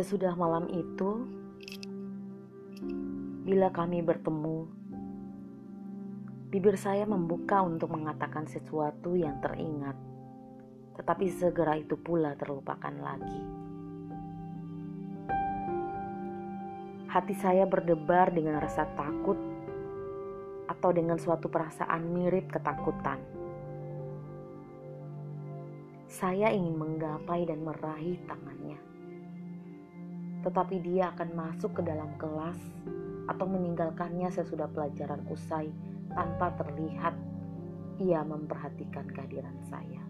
Sesudah malam itu, bila kami bertemu, bibir saya membuka untuk mengatakan sesuatu yang teringat, tetapi segera itu pula terlupakan lagi. Hati saya berdebar dengan rasa takut atau dengan suatu perasaan mirip ketakutan. Saya ingin menggapai dan meraih tangannya tetapi dia akan masuk ke dalam kelas atau meninggalkannya sesudah pelajaran usai tanpa terlihat ia memperhatikan kehadiran saya.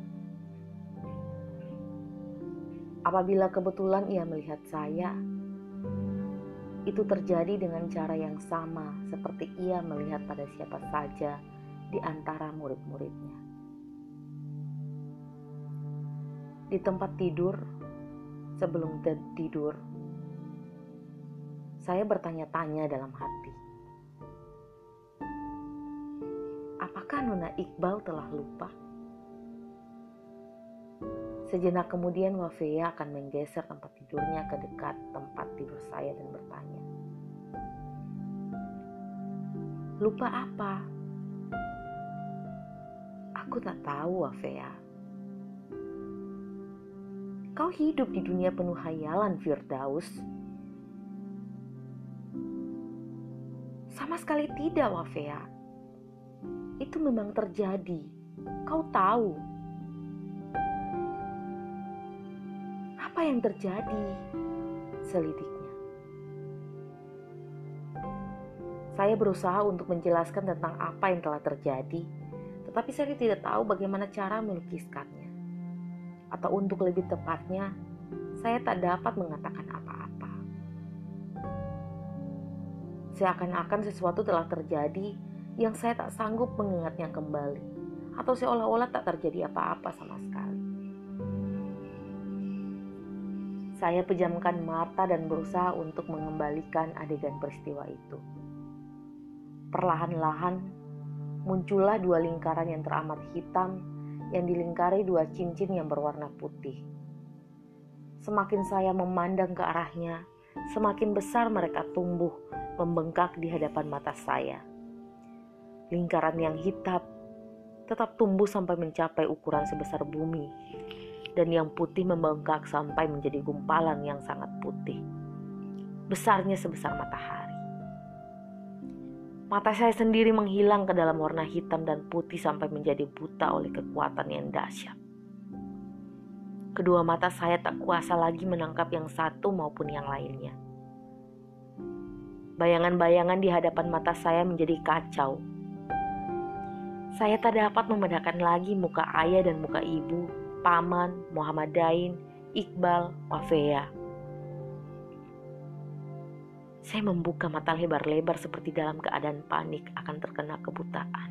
Apabila kebetulan ia melihat saya, itu terjadi dengan cara yang sama seperti ia melihat pada siapa saja di antara murid-muridnya. Di tempat tidur, sebelum tidur, saya bertanya-tanya dalam hati. Apakah Nona Iqbal telah lupa? Sejenak kemudian Wafea akan menggeser tempat tidurnya ke dekat tempat tidur saya dan bertanya. Lupa apa? Aku tak tahu Wafea. Kau hidup di dunia penuh hayalan Firdaus. Sama sekali tidak, Wafea. Itu memang terjadi. Kau tahu. Apa yang terjadi? Selidiknya. Saya berusaha untuk menjelaskan tentang apa yang telah terjadi, tetapi saya tidak tahu bagaimana cara melukiskannya. Atau untuk lebih tepatnya, saya tak dapat mengatakan Seakan-akan sesuatu telah terjadi yang saya tak sanggup mengingatnya kembali, atau seolah-olah tak terjadi apa-apa sama sekali. Saya pejamkan mata dan berusaha untuk mengembalikan adegan peristiwa itu. Perlahan-lahan muncullah dua lingkaran yang teramat hitam yang dilingkari dua cincin yang berwarna putih. Semakin saya memandang ke arahnya, semakin besar mereka tumbuh membengkak di hadapan mata saya. Lingkaran yang hitam tetap tumbuh sampai mencapai ukuran sebesar bumi, dan yang putih membengkak sampai menjadi gumpalan yang sangat putih, besarnya sebesar matahari. Mata saya sendiri menghilang ke dalam warna hitam dan putih sampai menjadi buta oleh kekuatan yang dahsyat. Kedua mata saya tak kuasa lagi menangkap yang satu maupun yang lainnya. Bayangan-bayangan di hadapan mata saya menjadi kacau. Saya tak dapat membedakan lagi muka ayah dan muka ibu, paman, Muhammad Dain, Iqbal, Wafea. Saya membuka mata lebar-lebar seperti dalam keadaan panik akan terkena kebutaan.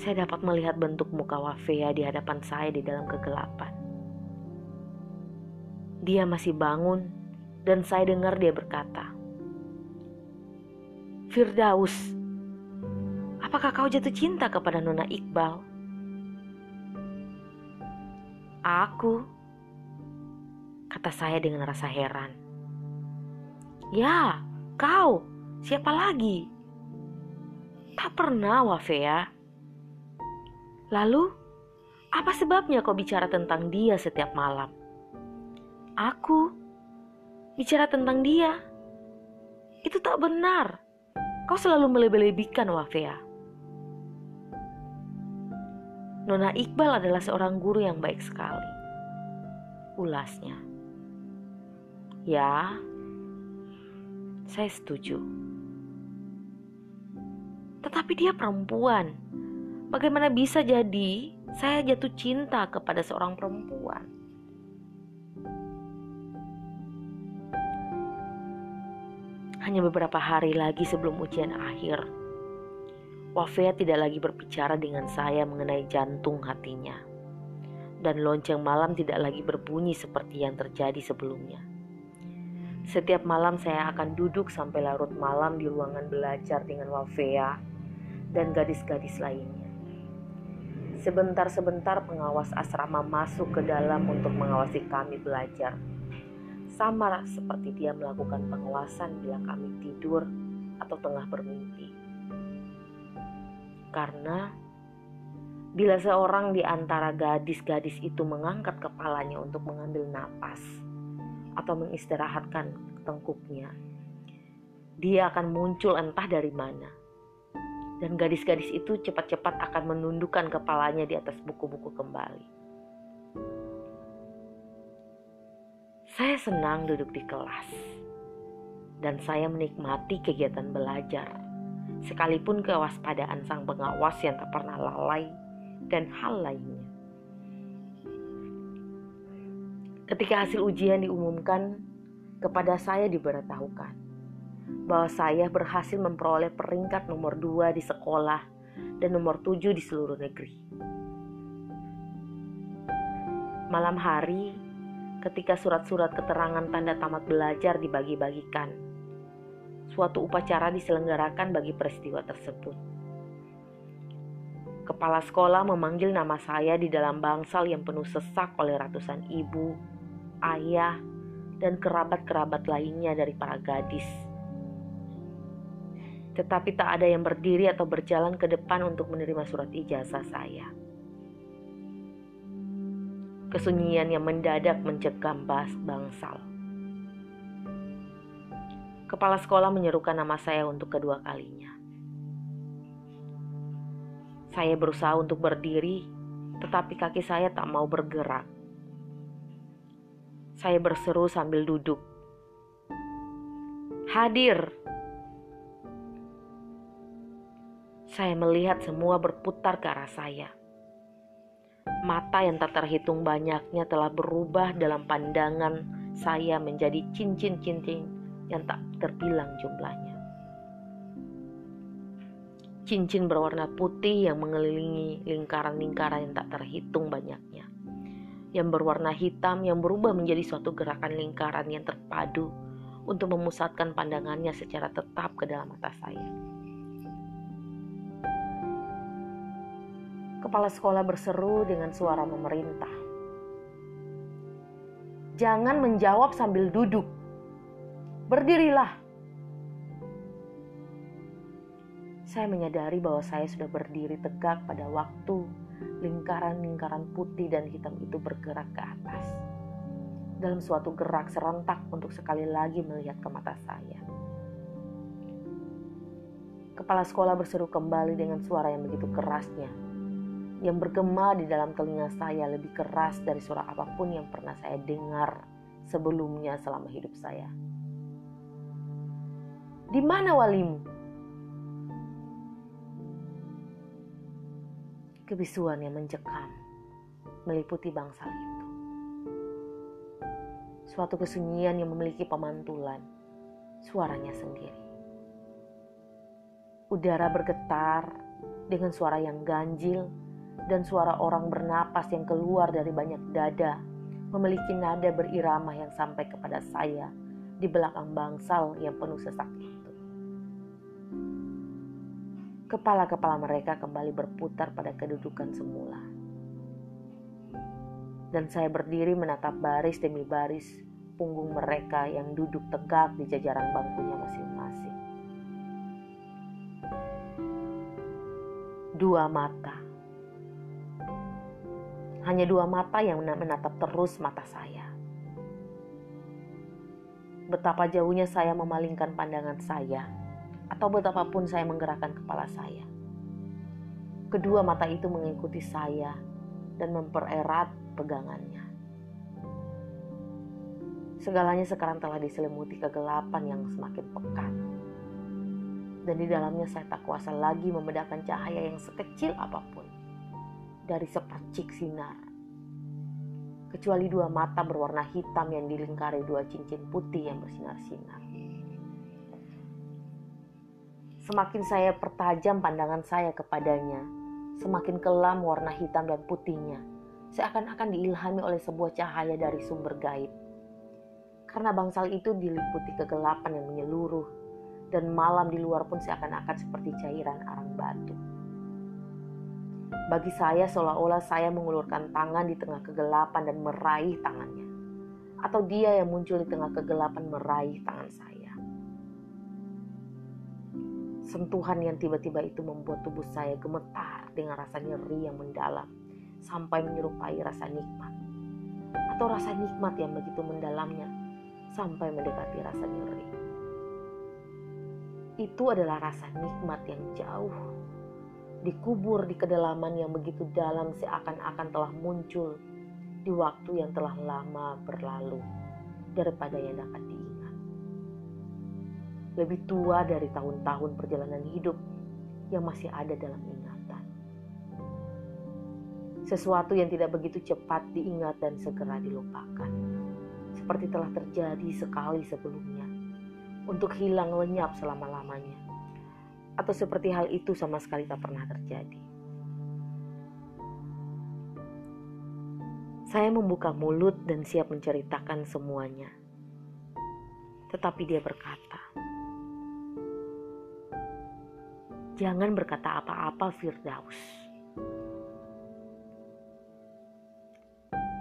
Saya dapat melihat bentuk muka Wafea di hadapan saya di dalam kegelapan. Dia masih bangun dan saya dengar dia berkata, Firdaus, apakah kau jatuh cinta kepada Nona Iqbal? Aku, kata saya dengan rasa heran. Ya, kau, siapa lagi? Tak pernah, Wafea. Lalu, apa sebabnya kau bicara tentang dia setiap malam? Aku bicara tentang dia. Itu tak benar. Kau selalu melebih-lebihkan Wafea. Nona Iqbal adalah seorang guru yang baik sekali. Ulasnya. Ya, saya setuju. Tetapi dia perempuan. Bagaimana bisa jadi saya jatuh cinta kepada seorang perempuan? Hanya beberapa hari lagi sebelum ujian akhir, Wafea tidak lagi berbicara dengan saya mengenai jantung hatinya. Dan lonceng malam tidak lagi berbunyi seperti yang terjadi sebelumnya. Setiap malam saya akan duduk sampai larut malam di ruangan belajar dengan Wafea dan gadis-gadis lainnya. Sebentar-sebentar pengawas asrama masuk ke dalam untuk mengawasi kami belajar sama seperti dia melakukan pengawasan bila kami tidur atau tengah bermimpi. Karena bila seorang di antara gadis-gadis itu mengangkat kepalanya untuk mengambil napas atau mengistirahatkan tengkuknya, dia akan muncul entah dari mana. Dan gadis-gadis itu cepat-cepat akan menundukkan kepalanya di atas buku-buku kembali. Saya senang duduk di kelas, dan saya menikmati kegiatan belajar, sekalipun kewaspadaan sang pengawas yang tak pernah lalai dan hal lainnya. Ketika hasil ujian diumumkan, kepada saya diberitahukan bahwa saya berhasil memperoleh peringkat nomor 2 di sekolah dan nomor 7 di seluruh negeri. Malam hari, ketika surat-surat keterangan tanda tamat belajar dibagi-bagikan, suatu upacara diselenggarakan bagi peristiwa tersebut. Kepala sekolah memanggil nama saya di dalam bangsal yang penuh sesak oleh ratusan ibu, ayah, dan kerabat-kerabat lainnya dari para gadis tetapi tak ada yang berdiri atau berjalan ke depan untuk menerima surat ijazah saya. Kesunyian yang mendadak mencegam bas bangsal. Kepala sekolah menyerukan nama saya untuk kedua kalinya. Saya berusaha untuk berdiri, tetapi kaki saya tak mau bergerak. Saya berseru sambil duduk. Hadir! Saya melihat semua berputar ke arah saya. Mata yang tak terhitung banyaknya telah berubah dalam pandangan saya menjadi cincin-cincin yang tak terbilang jumlahnya. Cincin berwarna putih yang mengelilingi lingkaran-lingkaran yang tak terhitung banyaknya. Yang berwarna hitam yang berubah menjadi suatu gerakan lingkaran yang terpadu untuk memusatkan pandangannya secara tetap ke dalam mata saya. Kepala sekolah berseru dengan suara memerintah. Jangan menjawab sambil duduk. Berdirilah. Saya menyadari bahwa saya sudah berdiri tegak pada waktu lingkaran-lingkaran putih dan hitam itu bergerak ke atas. Dalam suatu gerak serentak untuk sekali lagi melihat ke mata saya. Kepala sekolah berseru kembali dengan suara yang begitu kerasnya yang bergema di dalam telinga saya lebih keras dari suara apa pun yang pernah saya dengar sebelumnya selama hidup saya. Di mana walimu? Kebisuan yang mencekam meliputi bangsa itu. Suatu kesunyian yang memiliki pemantulan, suaranya sendiri. Udara bergetar dengan suara yang ganjil dan suara orang bernapas yang keluar dari banyak dada memiliki nada berirama yang sampai kepada saya di belakang bangsal yang penuh sesak itu. Kepala-kepala mereka kembali berputar pada kedudukan semula. Dan saya berdiri menatap baris demi baris punggung mereka yang duduk tegak di jajaran bangkunya masing-masing. Dua mata hanya dua mata yang menatap terus mata saya. Betapa jauhnya saya memalingkan pandangan saya, atau betapapun saya menggerakkan kepala saya. Kedua mata itu mengikuti saya dan mempererat pegangannya. Segalanya sekarang telah diselimuti kegelapan yang semakin pekat. Dan di dalamnya saya tak kuasa lagi membedakan cahaya yang sekecil apa pun dari sepercik sinar. Kecuali dua mata berwarna hitam yang dilingkari dua cincin putih yang bersinar-sinar. Semakin saya pertajam pandangan saya kepadanya, semakin kelam warna hitam dan putihnya, seakan-akan diilhami oleh sebuah cahaya dari sumber gaib. Karena bangsal itu diliputi kegelapan yang menyeluruh, dan malam di luar pun seakan-akan seperti cairan arang batu. Bagi saya seolah-olah saya mengulurkan tangan di tengah kegelapan dan meraih tangannya. atau dia yang muncul di tengah kegelapan meraih tangan saya. Sentuhan yang tiba-tiba itu membuat tubuh saya gemetar dengan rasa nyeri yang mendalam sampai menyerupai rasa nikmat. Atau rasa nikmat yang begitu mendalamnya sampai mendekati rasa nyeri. Itu adalah rasa nikmat yang jauh dikubur di kedalaman yang begitu dalam seakan-akan telah muncul di waktu yang telah lama berlalu daripada yang dapat diingat. Lebih tua dari tahun-tahun perjalanan hidup yang masih ada dalam ingatan. Sesuatu yang tidak begitu cepat diingat dan segera dilupakan. Seperti telah terjadi sekali sebelumnya. Untuk hilang lenyap selama-lamanya atau seperti hal itu sama sekali tak pernah terjadi. Saya membuka mulut dan siap menceritakan semuanya. Tetapi dia berkata, "Jangan berkata apa-apa, Firdaus."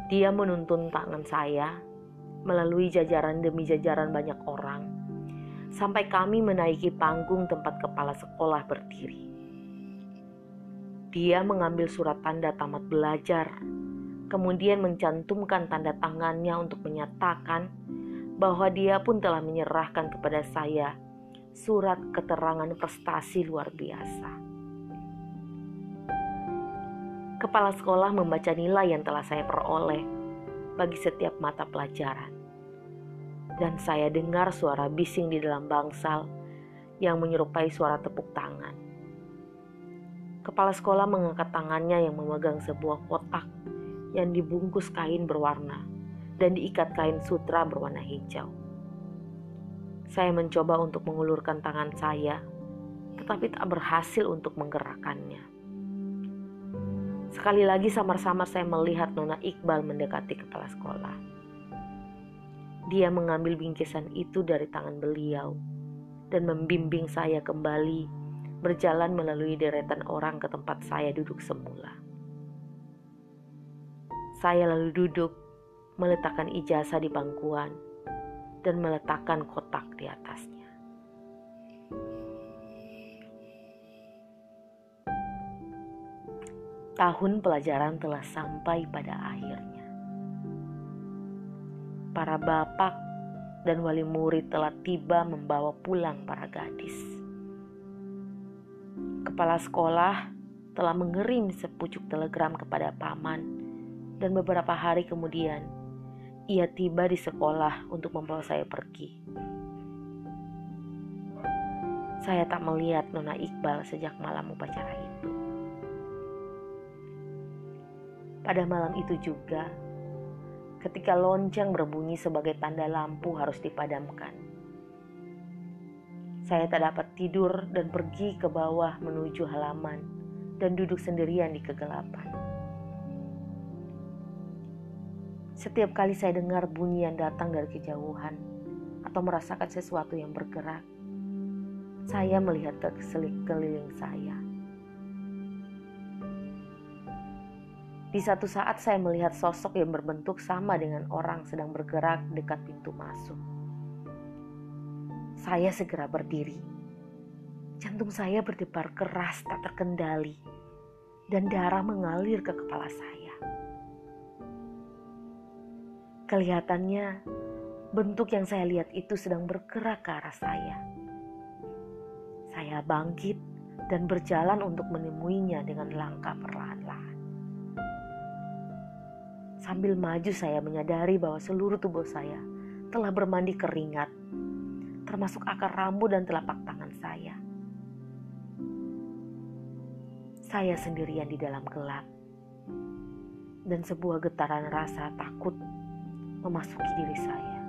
Dia menuntun tangan saya melalui jajaran demi jajaran banyak orang sampai kami menaiki panggung tempat kepala sekolah berdiri. Dia mengambil surat tanda tamat belajar, kemudian mencantumkan tanda tangannya untuk menyatakan bahwa dia pun telah menyerahkan kepada saya surat keterangan prestasi luar biasa. Kepala sekolah membaca nilai yang telah saya peroleh bagi setiap mata pelajaran dan saya dengar suara bising di dalam bangsal yang menyerupai suara tepuk tangan. Kepala sekolah mengangkat tangannya yang memegang sebuah kotak yang dibungkus kain berwarna dan diikat kain sutra berwarna hijau. Saya mencoba untuk mengulurkan tangan saya, tetapi tak berhasil untuk menggerakkannya. Sekali lagi samar-samar saya melihat Nona Iqbal mendekati kepala sekolah. Dia mengambil bingkisan itu dari tangan beliau dan membimbing saya kembali berjalan melalui deretan orang ke tempat saya duduk semula. Saya lalu duduk, meletakkan ijazah di bangkuan, dan meletakkan kotak di atasnya. Tahun pelajaran telah sampai pada akhirnya para bapak dan wali murid telah tiba membawa pulang para gadis. Kepala sekolah telah mengirim sepucuk telegram kepada paman dan beberapa hari kemudian ia tiba di sekolah untuk membawa saya pergi. Saya tak melihat Nona Iqbal sejak malam upacara itu. Pada malam itu juga, ketika lonceng berbunyi sebagai tanda lampu harus dipadamkan. Saya tak dapat tidur dan pergi ke bawah menuju halaman dan duduk sendirian di kegelapan. Setiap kali saya dengar bunyi yang datang dari kejauhan atau merasakan sesuatu yang bergerak, saya melihat ke keliling saya Di satu saat saya melihat sosok yang berbentuk sama dengan orang sedang bergerak dekat pintu masuk. Saya segera berdiri. Jantung saya berdebar keras tak terkendali dan darah mengalir ke kepala saya. Kelihatannya bentuk yang saya lihat itu sedang bergerak ke arah saya. Saya bangkit dan berjalan untuk menemuinya dengan langkah perlahan-lahan. Sambil maju saya menyadari bahwa seluruh tubuh saya telah bermandi keringat, termasuk akar rambut dan telapak tangan saya. Saya sendirian di dalam gelap, dan sebuah getaran rasa takut memasuki diri saya.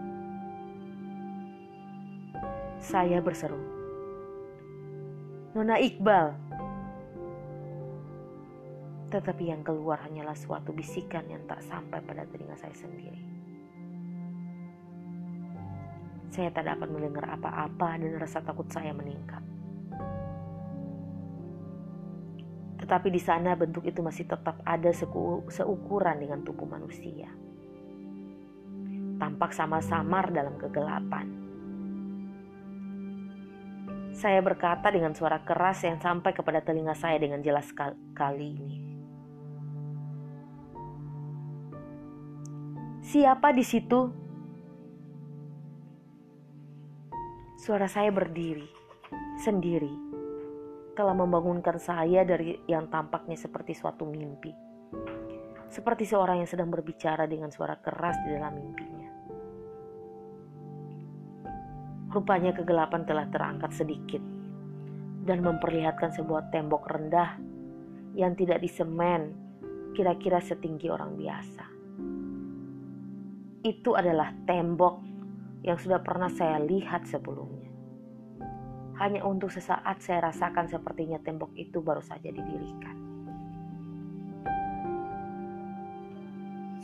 Saya berseru, "Nona Iqbal!" Tetapi yang keluar hanyalah suatu bisikan yang tak sampai pada telinga saya sendiri. Saya tak dapat mendengar apa-apa dan rasa takut saya meningkat. Tetapi di sana bentuk itu masih tetap ada seukuran dengan tubuh manusia. tampak samar-samar dalam kegelapan. Saya berkata dengan suara keras yang sampai kepada telinga saya dengan jelas kali ini. Siapa di situ? Suara saya berdiri, sendiri, telah membangunkan saya dari yang tampaknya seperti suatu mimpi. Seperti seorang yang sedang berbicara dengan suara keras di dalam mimpinya. Rupanya kegelapan telah terangkat sedikit dan memperlihatkan sebuah tembok rendah yang tidak disemen kira-kira setinggi orang biasa. Itu adalah tembok yang sudah pernah saya lihat sebelumnya. Hanya untuk sesaat saya rasakan sepertinya tembok itu baru saja didirikan.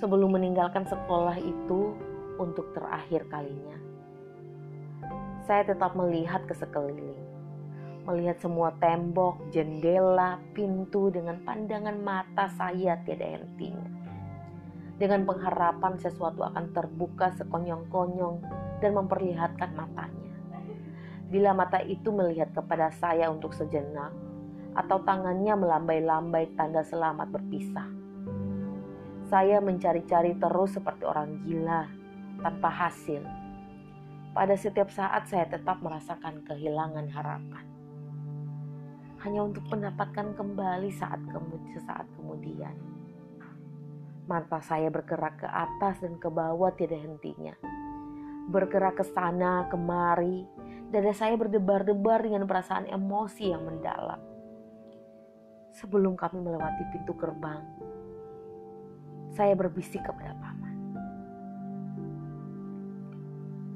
Sebelum meninggalkan sekolah itu untuk terakhir kalinya, saya tetap melihat ke sekeliling. Melihat semua tembok, jendela, pintu dengan pandangan mata saya tiada hentinya. Dengan pengharapan sesuatu akan terbuka sekonyong-konyong dan memperlihatkan matanya. Bila mata itu melihat kepada saya untuk sejenak, atau tangannya melambai-lambai tanda selamat berpisah. Saya mencari-cari terus seperti orang gila, tanpa hasil pada setiap saat saya tetap merasakan kehilangan harapan. Hanya untuk mendapatkan kembali saat kemudian, sesaat kemudian. Mata saya bergerak ke atas dan ke bawah tidak hentinya. Bergerak ke sana, kemari, dada saya berdebar-debar dengan perasaan emosi yang mendalam. Sebelum kami melewati pintu gerbang, saya berbisik kepada Paman.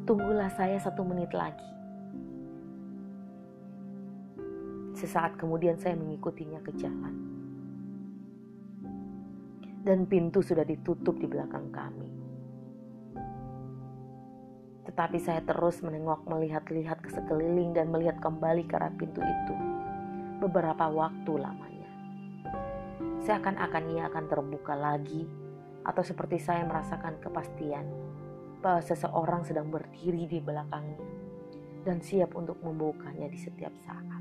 Tunggulah saya satu menit lagi. Sesaat kemudian saya mengikutinya ke jalan. Dan pintu sudah ditutup di belakang kami. Tetapi saya terus menengok melihat-lihat ke sekeliling dan melihat kembali ke arah pintu itu. Beberapa waktu lamanya. Seakan-akan ia akan terbuka lagi atau seperti saya merasakan kepastian bahwa seseorang sedang berdiri di belakangnya dan siap untuk membukanya di setiap saat.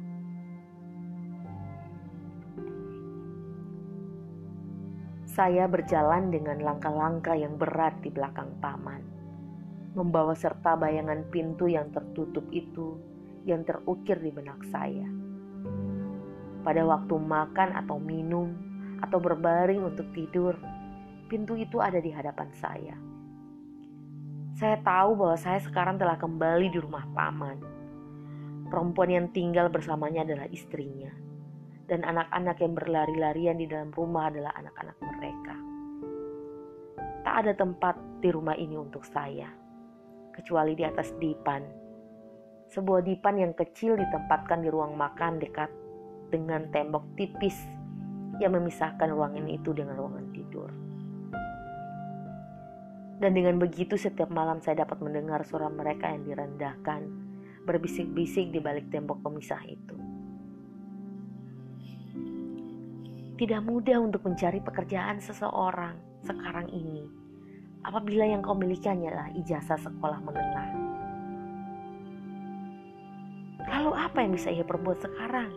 Saya berjalan dengan langkah-langkah yang berat di belakang paman, membawa serta bayangan pintu yang tertutup itu yang terukir di benak saya. Pada waktu makan atau minum atau berbaring untuk tidur, pintu itu ada di hadapan saya saya tahu bahwa saya sekarang telah kembali di rumah paman. Perempuan yang tinggal bersamanya adalah istrinya. Dan anak-anak yang berlari-larian di dalam rumah adalah anak-anak mereka. Tak ada tempat di rumah ini untuk saya. Kecuali di atas dipan. Sebuah dipan yang kecil ditempatkan di ruang makan dekat dengan tembok tipis yang memisahkan ruangan itu dengan ruangan tidur. Dan dengan begitu setiap malam saya dapat mendengar suara mereka yang direndahkan, berbisik-bisik di balik tembok pemisah itu. Tidak mudah untuk mencari pekerjaan seseorang sekarang ini apabila yang kau miliki hanyalah ijazah sekolah menengah. Lalu apa yang bisa ia perbuat sekarang?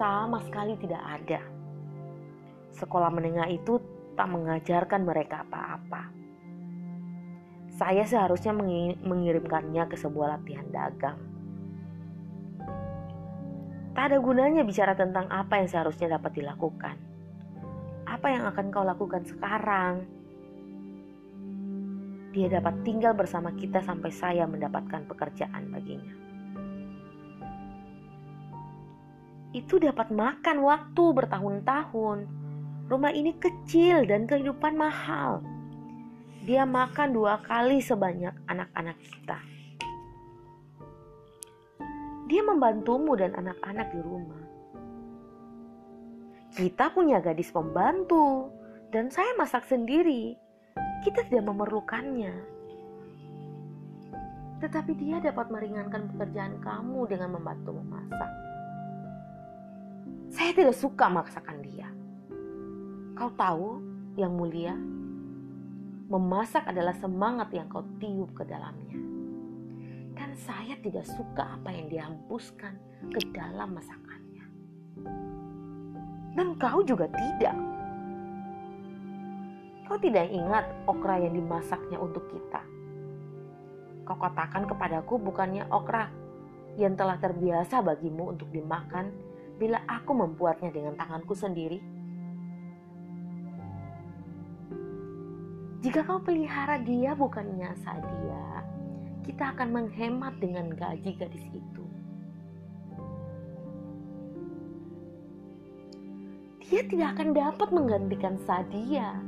Sama sekali tidak ada. Sekolah menengah itu tak mengajarkan mereka apa-apa. Saya seharusnya mengirimkannya ke sebuah latihan dagang. Tak ada gunanya bicara tentang apa yang seharusnya dapat dilakukan. Apa yang akan kau lakukan sekarang? Dia dapat tinggal bersama kita sampai saya mendapatkan pekerjaan baginya. Itu dapat makan waktu bertahun-tahun Rumah ini kecil dan kehidupan mahal. Dia makan dua kali sebanyak anak-anak kita. Dia membantumu dan anak-anak di rumah. Kita punya gadis pembantu, dan saya masak sendiri. Kita tidak memerlukannya. Tetapi dia dapat meringankan pekerjaan kamu dengan membantu memasak. Saya tidak suka masakan dia. Kau tahu, yang mulia, Memasak adalah semangat yang kau tiup ke dalamnya. Dan saya tidak suka apa yang dihembuskan ke dalam masakannya. Dan kau juga tidak. Kau tidak ingat okra yang dimasaknya untuk kita. Kau katakan kepadaku bukannya okra yang telah terbiasa bagimu untuk dimakan bila aku membuatnya dengan tanganku sendiri Jika kau pelihara dia bukannya sadia, kita akan menghemat dengan gaji gadis itu. Dia tidak akan dapat menggantikan Sadia.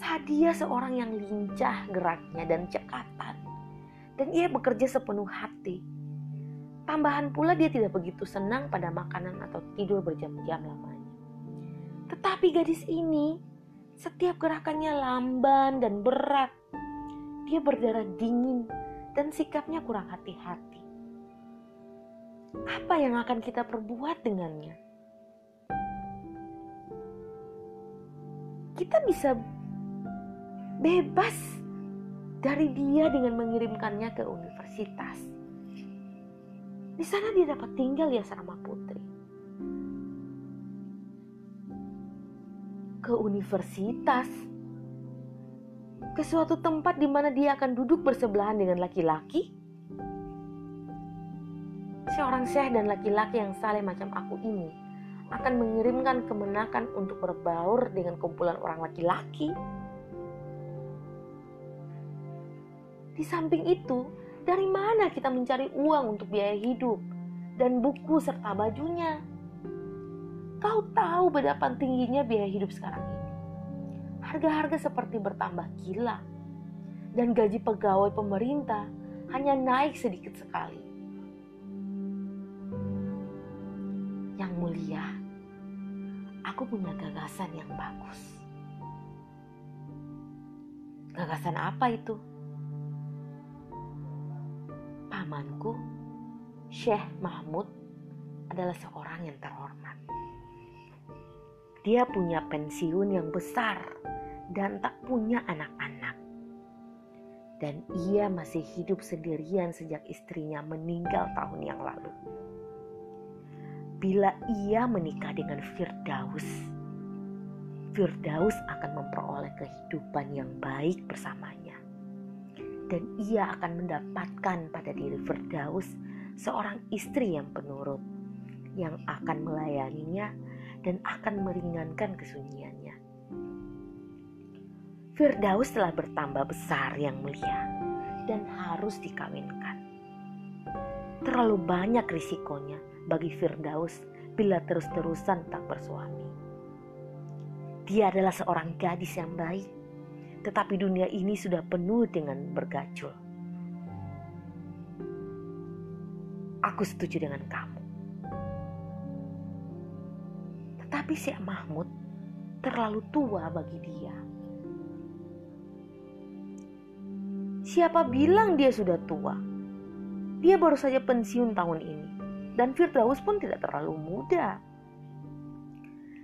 Sadia seorang yang lincah geraknya dan cekatan. Dan ia bekerja sepenuh hati. Tambahan pula dia tidak begitu senang pada makanan atau tidur berjam-jam lamanya. Tetapi gadis ini setiap gerakannya lamban dan berat. Dia berdarah dingin dan sikapnya kurang hati-hati. Apa yang akan kita perbuat dengannya? Kita bisa bebas dari dia dengan mengirimkannya ke universitas. Di sana dia dapat tinggal ya sama putri. ke universitas, ke suatu tempat di mana dia akan duduk bersebelahan dengan laki-laki. Seorang syekh dan laki-laki yang saleh macam aku ini akan mengirimkan kemenakan untuk berbaur dengan kumpulan orang laki-laki. Di samping itu, dari mana kita mencari uang untuk biaya hidup dan buku serta bajunya? Kau tahu betapa tingginya biaya hidup sekarang ini. Harga-harga seperti bertambah gila. Dan gaji pegawai pemerintah hanya naik sedikit sekali. Yang mulia, aku punya gagasan yang bagus. Gagasan apa itu? Pamanku, Syekh Mahmud, adalah seorang yang terhormat. Dia punya pensiun yang besar dan tak punya anak-anak. Dan ia masih hidup sendirian sejak istrinya meninggal tahun yang lalu. Bila ia menikah dengan Firdaus, Firdaus akan memperoleh kehidupan yang baik bersamanya. Dan ia akan mendapatkan pada diri Firdaus seorang istri yang penurut, yang akan melayaninya dan akan meringankan kesunyiannya. Firdaus telah bertambah besar yang mulia dan harus dikawinkan. Terlalu banyak risikonya bagi Firdaus bila terus-terusan tak bersuami. Dia adalah seorang gadis yang baik, tetapi dunia ini sudah penuh dengan bergacul. Aku setuju dengan kamu. Tapi si Mahmud terlalu tua bagi dia. Siapa bilang dia sudah tua? Dia baru saja pensiun tahun ini. Dan Firdaus pun tidak terlalu muda.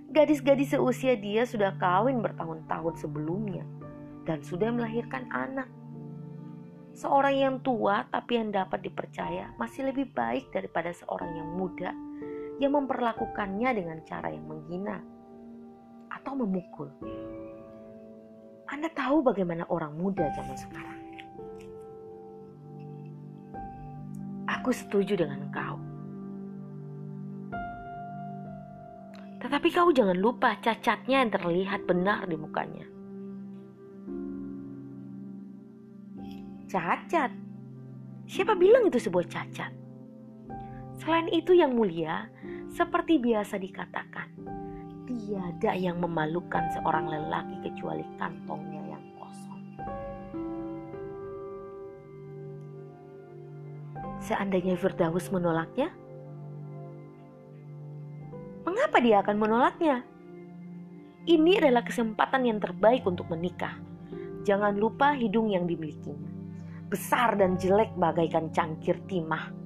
Gadis-gadis seusia dia sudah kawin bertahun-tahun sebelumnya dan sudah melahirkan anak. Seorang yang tua tapi yang dapat dipercaya masih lebih baik daripada seorang yang muda yang memperlakukannya dengan cara yang menghina atau memukul. Anda tahu bagaimana orang muda zaman sekarang. Aku setuju dengan kau. Tetapi kau jangan lupa cacatnya yang terlihat benar di mukanya. Cacat? Siapa bilang itu sebuah cacat? Selain itu yang mulia, seperti biasa dikatakan, tiada yang memalukan seorang lelaki kecuali kantongnya Seandainya Firdaus menolaknya, mengapa dia akan menolaknya? Ini adalah kesempatan yang terbaik untuk menikah. Jangan lupa hidung yang dimilikinya. Besar dan jelek bagaikan cangkir timah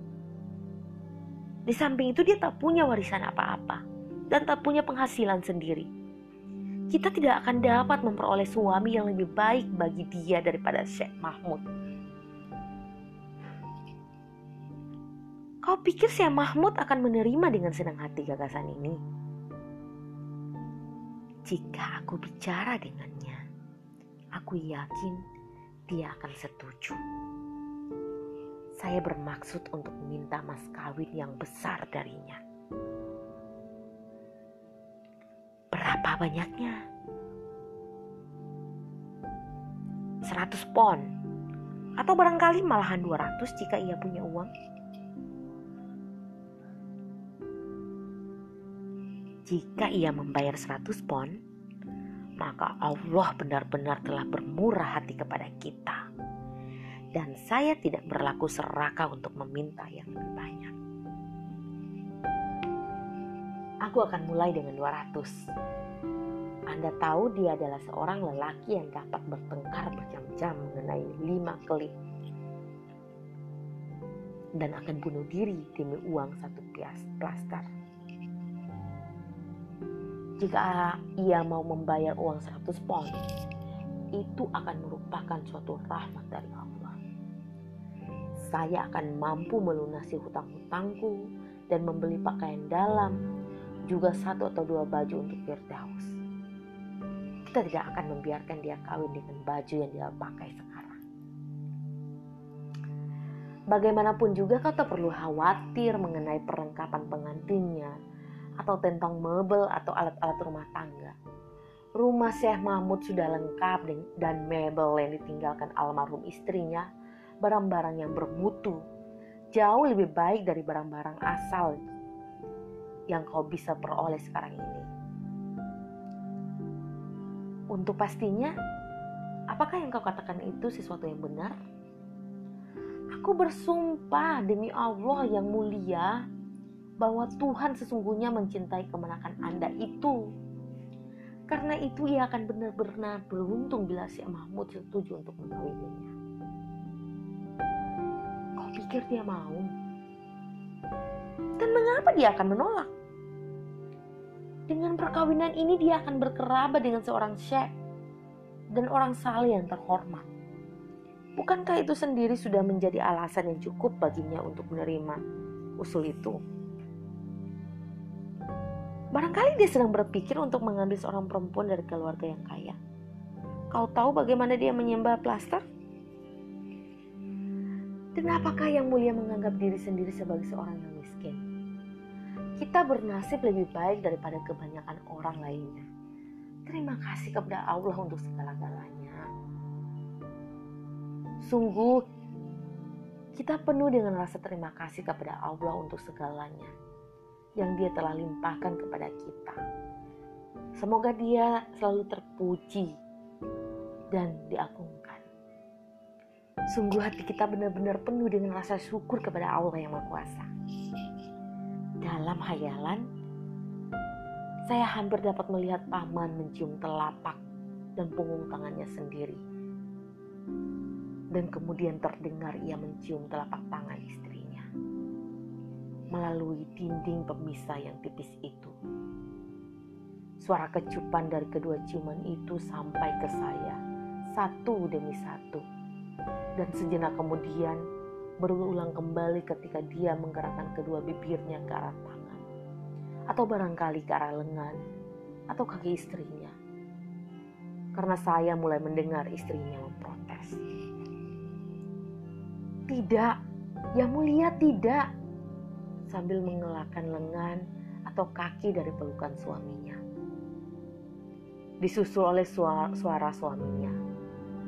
di samping itu dia tak punya warisan apa-apa dan tak punya penghasilan sendiri. kita tidak akan dapat memperoleh suami yang lebih baik bagi dia daripada Syekh Mahmud. Kau pikir Syekh Mahmud akan menerima dengan senang hati gagasan ini? Jika aku bicara dengannya, aku yakin dia akan setuju. Saya bermaksud untuk meminta mas kawin yang besar darinya. Berapa banyaknya? 100 pon atau barangkali malahan 200 jika ia punya uang. Jika ia membayar 100 pon, maka Allah benar-benar telah bermurah hati kepada kita. Dan saya tidak berlaku serakah untuk meminta yang lebih banyak. Aku akan mulai dengan 200. Anda tahu dia adalah seorang lelaki yang dapat bertengkar berjam-jam mengenai lima kelip dan akan bunuh diri demi uang satu pias plaster. Jika ia mau membayar uang 100 pound, itu akan merupakan suatu rahmat dari Allah. Saya akan mampu melunasi hutang-hutangku dan membeli pakaian dalam, juga satu atau dua baju untuk Firdaus. Kita tidak akan membiarkan dia kawin dengan baju yang dia pakai sekarang. Bagaimanapun juga kau tak perlu khawatir mengenai perlengkapan pengantinnya atau tentang mebel atau alat-alat rumah tangga. Rumah Syekh Mahmud sudah lengkap dan mebel yang ditinggalkan almarhum istrinya, barang-barang yang bermutu, jauh lebih baik dari barang-barang asal yang kau bisa peroleh sekarang ini. Untuk pastinya, apakah yang kau katakan itu sesuatu yang benar? Aku bersumpah demi Allah yang mulia, bahwa Tuhan sesungguhnya mencintai kemenangan Anda itu. Karena itu ia akan benar-benar beruntung bila si Mahmud setuju untuk mengawininya. Kau pikir dia mau? Dan mengapa dia akan menolak? Dengan perkawinan ini dia akan berkerabat dengan seorang syekh dan orang saleh yang terhormat. Bukankah itu sendiri sudah menjadi alasan yang cukup baginya untuk menerima usul itu? Barangkali dia sedang berpikir untuk mengambil seorang perempuan dari keluarga yang kaya. Kau tahu bagaimana dia menyembah plaster? Dan apakah yang mulia menganggap diri sendiri sebagai seorang yang miskin? Kita bernasib lebih baik daripada kebanyakan orang lainnya. Terima kasih kepada Allah untuk segala-galanya. Sungguh, kita penuh dengan rasa terima kasih kepada Allah untuk segalanya yang Dia telah limpahkan kepada kita. Semoga Dia selalu terpuji dan diagungkan. Sungguh hati kita benar-benar penuh dengan rasa syukur kepada Allah yang Maha Kuasa. Dalam hayalan, saya hampir dapat melihat paman mencium telapak dan punggung tangannya sendiri. Dan kemudian terdengar ia mencium telapak tangan istri melalui dinding pemisah yang tipis itu. Suara kecupan dari kedua ciuman itu sampai ke saya, satu demi satu. Dan sejenak kemudian berulang kembali ketika dia menggerakkan kedua bibirnya ke arah tangan. Atau barangkali ke arah lengan, atau kaki istrinya. Karena saya mulai mendengar istrinya memprotes. Tidak, yang mulia tidak sambil mengelakkan lengan atau kaki dari pelukan suaminya. Disusul oleh suara, suaminya,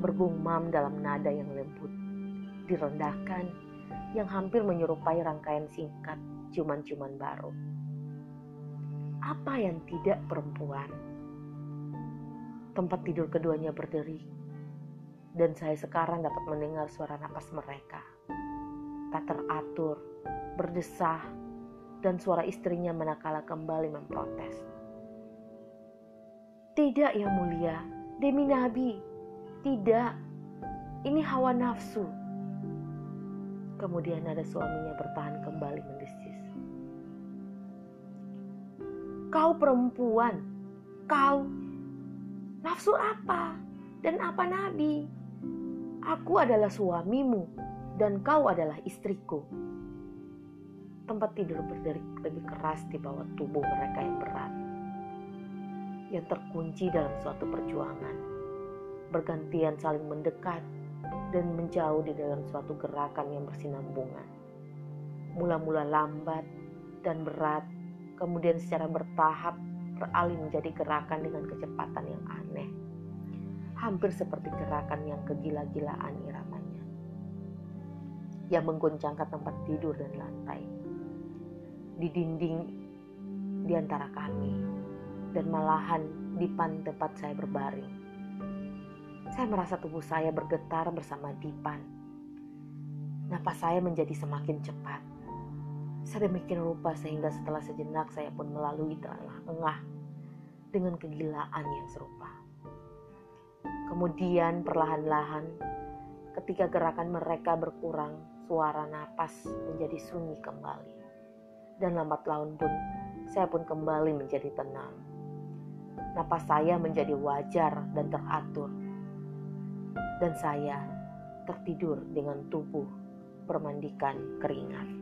bergumam dalam nada yang lembut, direndahkan, yang hampir menyerupai rangkaian singkat cuman-cuman baru. Apa yang tidak perempuan? Tempat tidur keduanya berderi, dan saya sekarang dapat mendengar suara napas mereka. Tak teratur, berdesah, dan suara istrinya manakala kembali memprotes. Tidak yang mulia, demi Nabi, tidak, ini hawa nafsu. Kemudian ada suaminya bertahan kembali mendesis. Kau perempuan, kau Nafsu apa? Dan apa nabi? Aku adalah suamimu dan kau adalah istriku. Tempat tidur berderik lebih keras di bawah tubuh mereka yang berat. Yang terkunci dalam suatu perjuangan. Bergantian saling mendekat dan menjauh di dalam suatu gerakan yang bersinambungan. Mula-mula lambat dan berat, kemudian secara bertahap beralih menjadi gerakan dengan kecepatan yang aneh. Hampir seperti gerakan yang kegila-gilaan iramanya. Yang menggoncangkan tempat tidur dan lantai. Di dinding di antara kami dan malahan di pan tempat saya berbaring. Saya merasa tubuh saya bergetar bersama Dipan. Napas saya menjadi semakin cepat sedemikian rupa sehingga setelah sejenak saya pun melalui telah engah dengan kegilaan yang serupa. Kemudian perlahan-lahan ketika gerakan mereka berkurang, suara napas menjadi sunyi kembali. Dan lambat laun pun saya pun kembali menjadi tenang. Napas saya menjadi wajar dan teratur. Dan saya tertidur dengan tubuh bermandikan keringat.